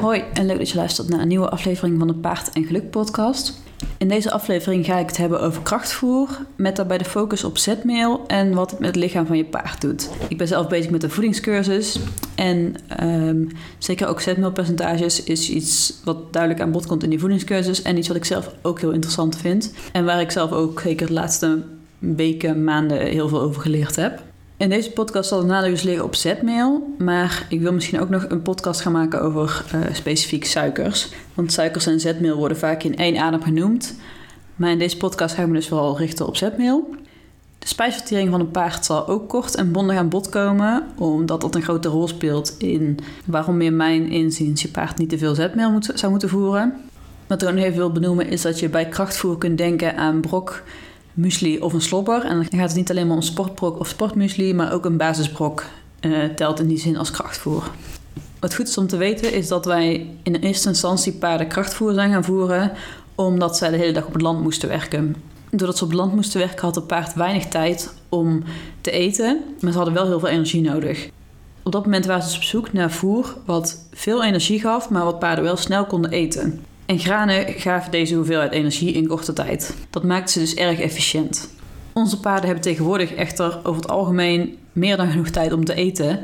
Hoi en leuk dat je luistert naar een nieuwe aflevering van de Paard en Geluk podcast. In deze aflevering ga ik het hebben over krachtvoer, met daarbij de focus op zetmeel en wat het met het lichaam van je paard doet. Ik ben zelf bezig met een voedingscursus en ehm, zeker ook zetmeelpercentages is iets wat duidelijk aan bod komt in die voedingscursus en iets wat ik zelf ook heel interessant vind en waar ik zelf ook zeker de laatste weken, maanden heel veel over geleerd heb. In deze podcast zal de nadruk dus liggen op zetmeel, maar ik wil misschien ook nog een podcast gaan maken over uh, specifiek suikers. Want suikers en zetmeel worden vaak in één adem genoemd. Maar in deze podcast ga ik me dus vooral richten op zetmeel. De spijsvertering van een paard zal ook kort en bondig aan bod komen, omdat dat een grote rol speelt in waarom in mijn inziens je paard niet te veel zetmeel zou moeten voeren. Wat ik ook nog even wil benoemen is dat je bij krachtvoer kunt denken aan brok, muesli of een slobber. En dan gaat het niet alleen maar om sportbrok of sportmuesli, maar ook een basisbrok uh, telt in die zin als krachtvoer. Wat goed is om te weten is dat wij in eerste instantie paarden krachtvoer zijn gaan voeren, omdat zij de hele dag op het land moesten werken. Doordat ze op het land moesten werken, had het paard weinig tijd om te eten, maar ze hadden wel heel veel energie nodig. Op dat moment waren ze dus op zoek naar voer wat veel energie gaf, maar wat paarden wel snel konden eten. En granen gaven deze hoeveelheid energie in korte tijd. Dat maakte ze dus erg efficiënt. Onze paarden hebben tegenwoordig echter over het algemeen meer dan genoeg tijd om te eten.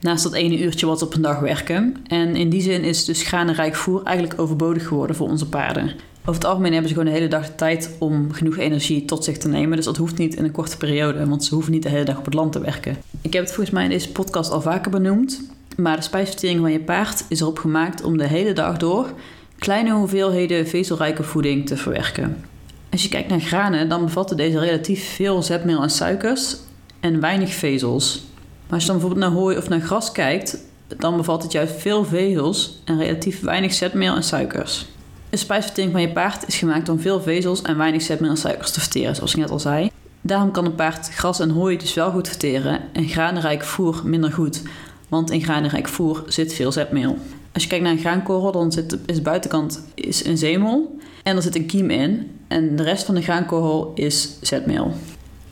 Naast dat ene uurtje wat op een dag werken. En in die zin is dus granenrijk voer eigenlijk overbodig geworden voor onze paarden. Over het algemeen hebben ze gewoon de hele dag de tijd om genoeg energie tot zich te nemen. Dus dat hoeft niet in een korte periode, want ze hoeven niet de hele dag op het land te werken. Ik heb het volgens mij in deze podcast al vaker benoemd. Maar de spijsvertering van je paard is erop gemaakt om de hele dag door kleine hoeveelheden vezelrijke voeding te verwerken. Als je kijkt naar granen, dan bevatten deze relatief veel zetmeel en suikers en weinig vezels. Maar als je dan bijvoorbeeld naar hooi of naar gras kijkt, dan bevat het juist veel vezels en relatief weinig zetmeel en suikers. De spijsvertering van je paard is gemaakt om veel vezels en weinig zetmeel en suikers te verteren, zoals ik net al zei. Daarom kan een paard gras en hooi dus wel goed verteren en granenrijk voer minder goed, want in granenrijk voer zit veel zetmeel. Als je kijkt naar een graankorrel, dan zit, is de buitenkant is een zemel en er zit een kiem in. En de rest van de graankorrel is zetmeel.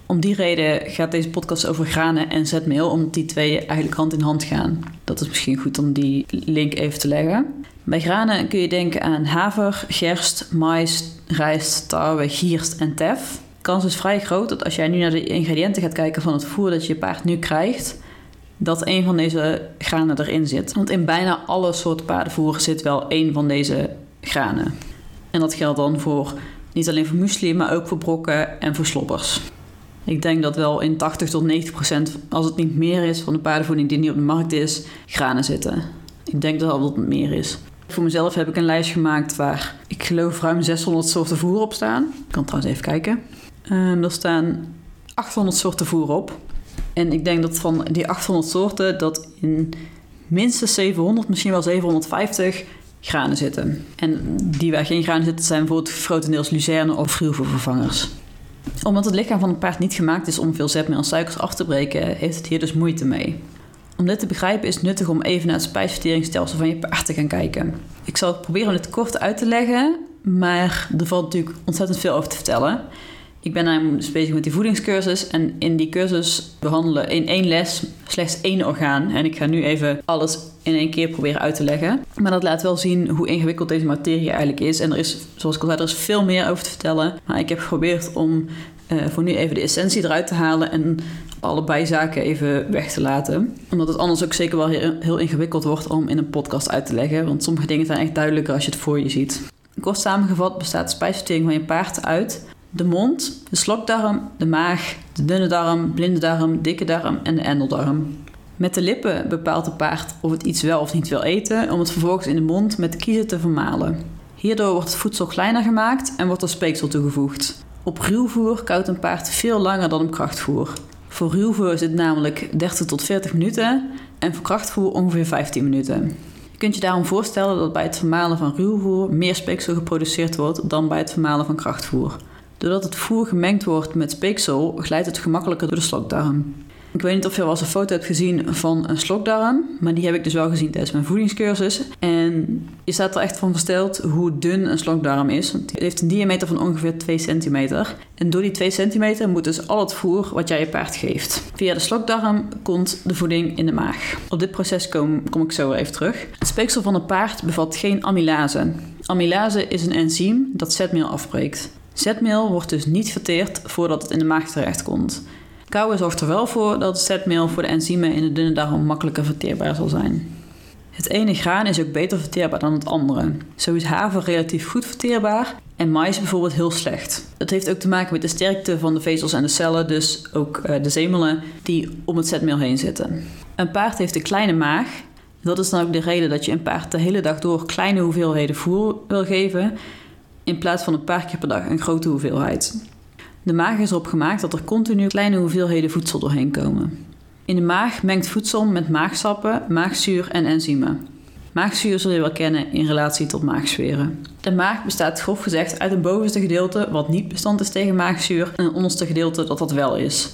Om die reden gaat deze podcast over granen en zetmeel, omdat die twee eigenlijk hand in hand gaan. Dat is misschien goed om die link even te leggen. Bij granen kun je denken aan haver, gerst, mais, rijst, tarwe, gierst en tef. De kans is vrij groot dat als jij nu naar de ingrediënten gaat kijken van het voer dat je paard nu krijgt, dat een van deze granen erin zit. Want in bijna alle soorten paardenvoer zit wel één van deze granen. En dat geldt dan voor niet alleen voor muesli, maar ook voor brokken en voor slobbers. Ik denk dat wel in 80 tot 90 procent, als het niet meer is van de paardenvoeding die nu op de markt is, granen zitten. Ik denk dat dat het meer is. Voor mezelf heb ik een lijst gemaakt waar ik geloof ruim 600 soorten voer op staan. Ik kan trouwens even kijken. Um, er staan 800 soorten voer op. En ik denk dat van die 800 soorten, dat in minstens 700, misschien wel 750 granen zitten. En die waar geen granen zitten, zijn bijvoorbeeld grotendeels lucerne of gruwelvervangers. Omdat het lichaam van een paard niet gemaakt is om veel zetmeel en suikers af te breken, heeft het hier dus moeite mee. Om dit te begrijpen is het nuttig om even naar het spijsverteringsstelsel van je paard te gaan kijken. Ik zal proberen het kort uit te leggen, maar er valt natuurlijk ontzettend veel over te vertellen. Ik ben namelijk bezig met die voedingscursus. En in die cursus behandelen in één les slechts één orgaan. En ik ga nu even alles in één keer proberen uit te leggen. Maar dat laat wel zien hoe ingewikkeld deze materie eigenlijk is. En er is, zoals ik al zei, er is veel meer over te vertellen. Maar ik heb geprobeerd om uh, voor nu even de essentie eruit te halen en alle bijzaken even weg te laten. Omdat het anders ook zeker wel heel, heel ingewikkeld wordt om in een podcast uit te leggen. Want sommige dingen zijn echt duidelijker als je het voor je ziet. Kort samengevat bestaat spijsvertering van je paard uit de mond, de slokdarm, de maag, de dunne darm, blinde darm, dikke darm en de endeldarm. Met de lippen bepaalt de paard of het iets wel of niet wil eten, om het vervolgens in de mond met de kiezen te vermalen. Hierdoor wordt het voedsel kleiner gemaakt en wordt er speeksel toegevoegd. Op ruwvoer koudt een paard veel langer dan op krachtvoer. Voor ruwvoer is het namelijk 30 tot 40 minuten en voor krachtvoer ongeveer 15 minuten. Je kunt je daarom voorstellen dat bij het vermalen van ruwvoer meer speeksel geproduceerd wordt dan bij het vermalen van krachtvoer. Doordat het voer gemengd wordt met speeksel, glijdt het gemakkelijker door de slokdarm. Ik weet niet of je al eens een foto hebt gezien van een slokdarm, maar die heb ik dus wel gezien tijdens mijn voedingscursus. En je staat er echt van versteld hoe dun een slokdarm is. Want heeft een diameter van ongeveer 2 centimeter. En door die 2 centimeter moet dus al het voer wat jij je paard geeft. Via de slokdarm komt de voeding in de maag. Op dit proces kom, kom ik zo even terug. Het speeksel van een paard bevat geen amylase. Amylase is een enzym dat zetmeel afbreekt. Zetmeel wordt dus niet verteerd voordat het in de maag terechtkomt. Kauwen zorgt er wel voor dat zetmeel voor de enzymen in de dunne darm makkelijker verteerbaar zal zijn. Het ene graan is ook beter verteerbaar dan het andere. Zo is haver relatief goed verteerbaar en mais bijvoorbeeld heel slecht. Dat heeft ook te maken met de sterkte van de vezels en de cellen, dus ook eh, de zemelen die om het zetmeel heen zitten. Een paard heeft een kleine maag. Dat is dan ook de reden dat je een paard de hele dag door kleine hoeveelheden voer wil geven, in plaats van een paar keer per dag een grote hoeveelheid. De maag is erop gemaakt dat er continu kleine hoeveelheden voedsel doorheen komen. In de maag mengt voedsel met maagsappen, maagzuur en enzymen. Maagzuur zul je wel kennen in relatie tot maagzweren. De maag bestaat grof gezegd uit een bovenste gedeelte wat niet bestand is tegen maagzuur en een onderste gedeelte dat dat wel is.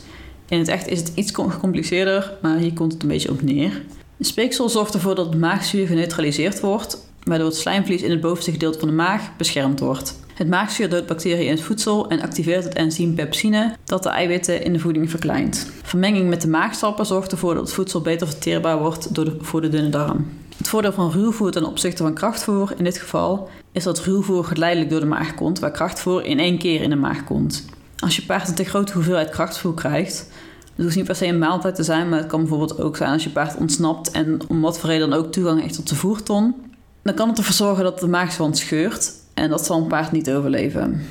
In het echt is het iets gecompliceerder, maar hier komt het een beetje op neer. Een speeksel zorgt ervoor dat het maagzuur geneutraliseerd wordt, waardoor het slijmvlies in het bovenste gedeelte van de maag beschermd wordt. Het maagzuur doodt bacteriën in het voedsel en activeert het enzym pepsine dat de eiwitten in de voeding verkleint. Vermenging met de maagsappen zorgt ervoor dat het voedsel beter verteerbaar wordt door de, voor de dunne darm. Het voordeel van ruwvoer ten opzichte van krachtvoer in dit geval is dat ruwvoer geleidelijk door de maag komt, waar krachtvoer in één keer in de maag komt. Als je paard een te grote hoeveelheid krachtvoer krijgt, het hoeft niet per se een maaltijd te zijn, maar het kan bijvoorbeeld ook zijn als je paard ontsnapt en om wat voor reden dan ook toegang heeft tot de voerton. Dan kan het ervoor zorgen dat de maagzwand scheurt en dat zal een paard niet overleven.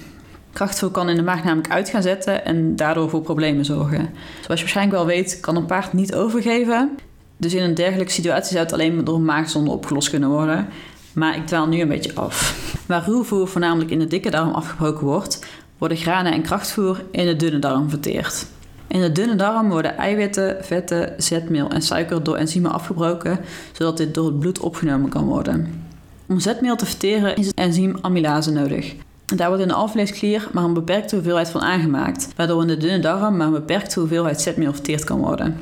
Krachtvoer kan in de maag namelijk uit gaan zetten en daardoor voor problemen zorgen. Zoals je waarschijnlijk wel weet, kan een paard niet overgeven. Dus in een dergelijke situatie zou het alleen door een maagzonde opgelost kunnen worden. Maar ik dwaal nu een beetje af. Waar ruwvoer voornamelijk in de dikke darm afgebroken wordt, worden granen en krachtvoer in de dunne darm verteerd. In de dunne darm worden eiwitten, vetten, zetmeel en suiker door enzymen afgebroken, zodat dit door het bloed opgenomen kan worden. Om zetmeel te verteren is het enzym amylase nodig. Daar wordt in de alvleesklier maar een beperkte hoeveelheid van aangemaakt, waardoor in de dunne darm maar een beperkte hoeveelheid zetmeel verteerd kan worden.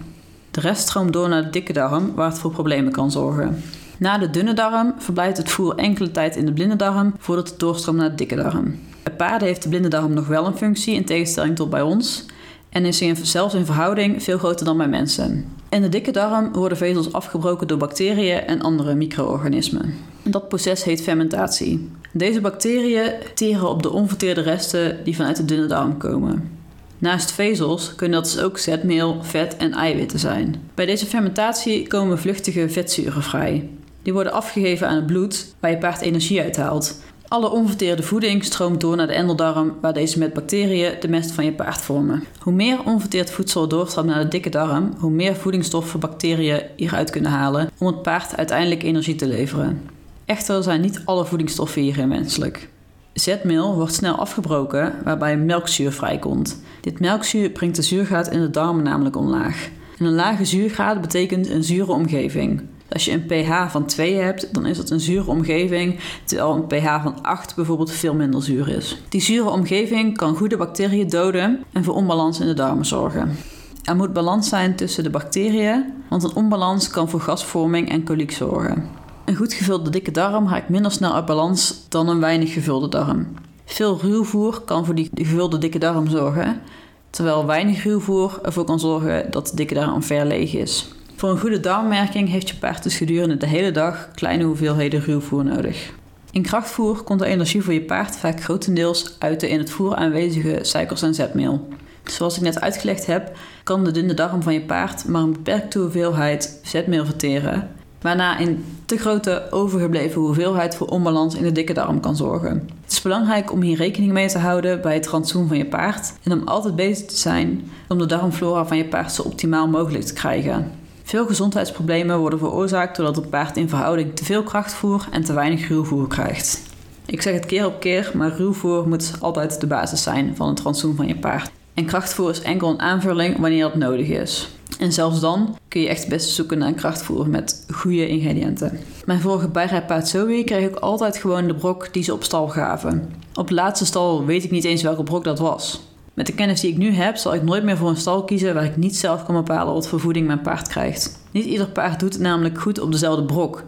De rest stroomt door naar de dikke darm, waar het voor problemen kan zorgen. Na de dunne darm verblijft het voer enkele tijd in de blinde darm voordat het doorstroomt naar de dikke darm. Bij paarden heeft de blinde darm nog wel een functie in tegenstelling tot bij ons en is zelfs in verhouding veel groter dan bij mensen. In de dikke darm worden vezels afgebroken door bacteriën en andere micro-organismen. Dat proces heet fermentatie. Deze bacteriën teren op de onverteerde resten die vanuit de dunne darm komen. Naast vezels kunnen dat dus ook zetmeel, vet en eiwitten zijn. Bij deze fermentatie komen vluchtige vetzuren vrij. Die worden afgegeven aan het bloed, waar je paard energie uithaalt. Alle onverteerde voeding stroomt door naar de endeldarm, waar deze met bacteriën de mest van je paard vormen. Hoe meer onverteerd voedsel doorstroomt naar de dikke darm, hoe meer voedingsstoffen bacteriën hieruit kunnen halen om het paard uiteindelijk energie te leveren. Echter zijn niet alle voedingsstoffen hierin menselijk. Zetmeel wordt snel afgebroken, waarbij melkzuur vrijkomt. Dit melkzuur brengt de zuurgraad in de darmen namelijk omlaag. En een lage zuurgraad betekent een zure omgeving. Als je een pH van 2 hebt, dan is dat een zure omgeving, terwijl een pH van 8 bijvoorbeeld veel minder zuur is. Die zure omgeving kan goede bacteriën doden en voor onbalans in de darmen zorgen. Er moet balans zijn tussen de bacteriën, want een onbalans kan voor gasvorming en koliek zorgen. Een goed gevulde dikke darm raakt minder snel uit balans dan een weinig gevulde darm. Veel ruwvoer kan voor die gevulde dikke darm zorgen, terwijl weinig ruwvoer ervoor kan zorgen dat de dikke darm ver leeg is. Voor een goede darmmerking heeft je paard dus gedurende de hele dag kleine hoeveelheden ruwvoer nodig. In krachtvoer komt de energie voor je paard vaak grotendeels uit de in het voer aanwezige suikers en zetmeel. Zoals ik net uitgelegd heb, kan de dunne darm van je paard maar een beperkte hoeveelheid zetmeel verteren, waarna een te grote overgebleven hoeveelheid voor onbalans in de dikke darm kan zorgen. Het is belangrijk om hier rekening mee te houden bij het rantsoen van je paard en om altijd bezig te zijn om de darmflora van je paard zo optimaal mogelijk te krijgen. Veel gezondheidsproblemen worden veroorzaakt doordat het paard in verhouding te veel krachtvoer en te weinig ruwvoer krijgt. Ik zeg het keer op keer, maar ruwvoer moet altijd de basis zijn van het rantsoen van je paard. En krachtvoer is enkel een aanvulling wanneer dat nodig is. En zelfs dan kun je echt het beste zoeken naar een krachtvoer met goede ingrediënten. Mijn vorige bijrijpaard Zoe kreeg ik altijd gewoon de brok die ze op stal gaven. Op de laatste stal weet ik niet eens welke brok dat was. Met de kennis die ik nu heb, zal ik nooit meer voor een stal kiezen waar ik niet zelf kan bepalen wat voor voeding mijn paard krijgt. Niet ieder paard doet het namelijk goed op dezelfde brok.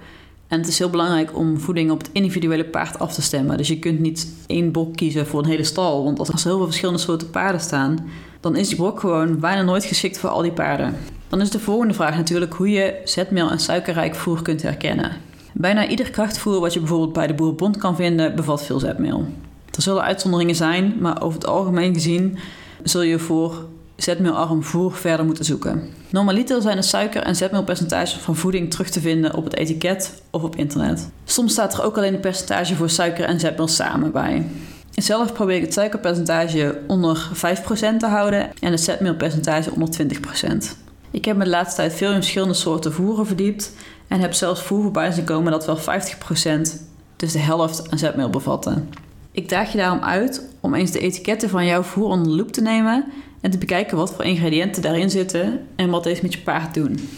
En het is heel belangrijk om voeding op het individuele paard af te stemmen. Dus je kunt niet één brok kiezen voor een hele stal. Want als er heel veel verschillende soorten paarden staan, dan is die brok gewoon bijna nooit geschikt voor al die paarden. Dan is de volgende vraag natuurlijk hoe je zetmeel en suikerrijk voer kunt herkennen. Bijna ieder krachtvoer wat je bijvoorbeeld bij de Boerenbond kan vinden, bevat veel zetmeel. Er zullen uitzonderingen zijn, maar over het algemeen gezien zul je voor zetmeelarm voer verder moeten zoeken. Normaliter zijn de suiker- en zetmeelpercentages van voeding terug te vinden op het etiket of op internet. Soms staat er ook alleen een percentage voor suiker en zetmeel samen bij. Zelf probeer ik het suikerpercentage onder 5% te houden en het zetmeelpercentage onder 20%. Ik heb me de laatste tijd veel in verschillende soorten voeren verdiept en heb zelfs voer voorbij zien komen dat wel 50%, dus de helft aan zetmeel bevatten. Ik daag je daarom uit om eens de etiketten van jouw voer onder de loep te nemen en te bekijken wat voor ingrediënten daarin zitten en wat deze met je paard doen.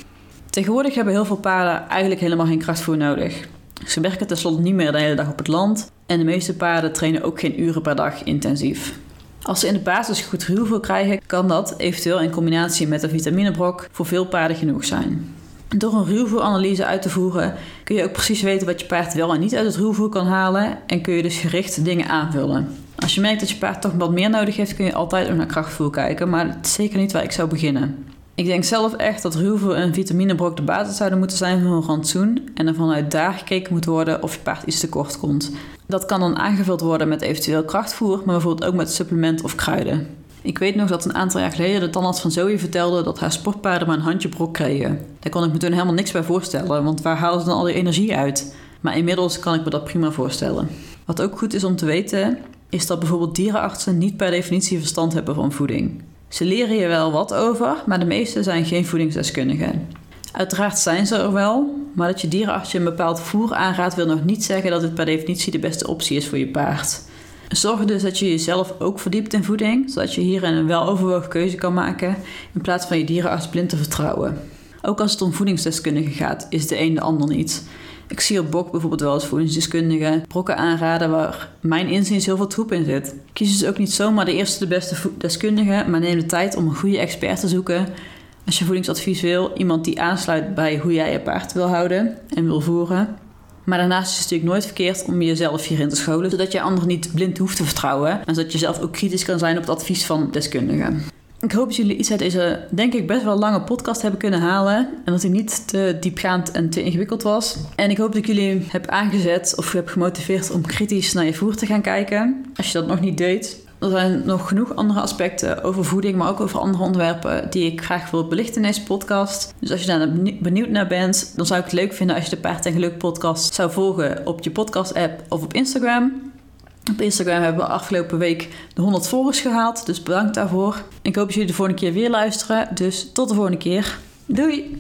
Tegenwoordig hebben heel veel paarden eigenlijk helemaal geen krachtvoer nodig. Ze werken tenslotte niet meer de hele dag op het land en de meeste paarden trainen ook geen uren per dag intensief. Als ze in de basis goed ruwvoer krijgen, kan dat eventueel in combinatie met een vitaminebrok voor veel paarden genoeg zijn. Door een ruwvoeranalyse uit te voeren kun je ook precies weten wat je paard wel en niet uit het ruwvoer kan halen en kun je dus gericht dingen aanvullen. Als je merkt dat je paard toch wat meer nodig heeft, kun je altijd ook naar krachtvoer kijken, maar het is zeker niet waar ik zou beginnen. Ik denk zelf echt dat ruwvoer en vitaminebrok de basis zouden moeten zijn van een rantsoen en er vanuit daar gekeken moet worden of je paard iets tekort komt. Dat kan dan aangevuld worden met eventueel krachtvoer, maar bijvoorbeeld ook met supplement of kruiden. Ik weet nog dat een aantal jaar geleden de tandarts van Zoe vertelde dat haar sportpaarden maar een handje brok kregen. Daar kon ik me toen helemaal niks bij voorstellen, want waar halen ze dan al die energie uit? Maar inmiddels kan ik me dat prima voorstellen. Wat ook goed is om te weten, is dat bijvoorbeeld dierenartsen niet per definitie verstand hebben van voeding. Ze leren je wel wat over, maar de meeste zijn geen voedingsdeskundigen. Uiteraard zijn ze er wel, maar dat je dierenarts je een bepaald voer aanraadt wil nog niet zeggen dat het per definitie de beste optie is voor je paard. Zorg dus dat je jezelf ook verdiept in voeding, zodat je hierin een weloverwogen keuze kan maken in plaats van je dierenarts blind te vertrouwen. Ook als het om voedingsdeskundigen gaat, is de een de ander niet. Ik zie op Bok bijvoorbeeld wel als voedingsdeskundige brokken aanraden waar mijn inziens heel veel troep in zit. Kies dus ook niet zomaar de eerste de beste deskundige, maar neem de tijd om een goede expert te zoeken. Als je voedingsadvies wil, iemand die aansluit bij hoe jij je paard wil houden en wil voeren. Maar daarnaast is het natuurlijk nooit verkeerd om jezelf hierin te scholen, zodat je anderen niet blind hoeft te vertrouwen en zodat je zelf ook kritisch kan zijn op het advies van deskundigen. Ik hoop dat jullie iets uit deze, denk ik, best wel lange podcast hebben kunnen halen. En dat hij niet te diepgaand en te ingewikkeld was. En ik hoop dat ik jullie heb aangezet of heb gemotiveerd om kritisch naar je voer te gaan kijken. Als je dat nog niet deed. Er zijn nog genoeg andere aspecten over voeding, maar ook over andere onderwerpen die ik graag wil belichten in deze podcast. Dus als je daar benieuwd naar bent, dan zou ik het leuk vinden als je de Paard en Geluk podcast zou volgen op je podcast app of op Instagram. Op Instagram hebben we afgelopen week de 100 volgers gehaald, dus bedankt daarvoor. Ik hoop dat jullie de volgende keer weer luisteren, dus tot de volgende keer. Doei!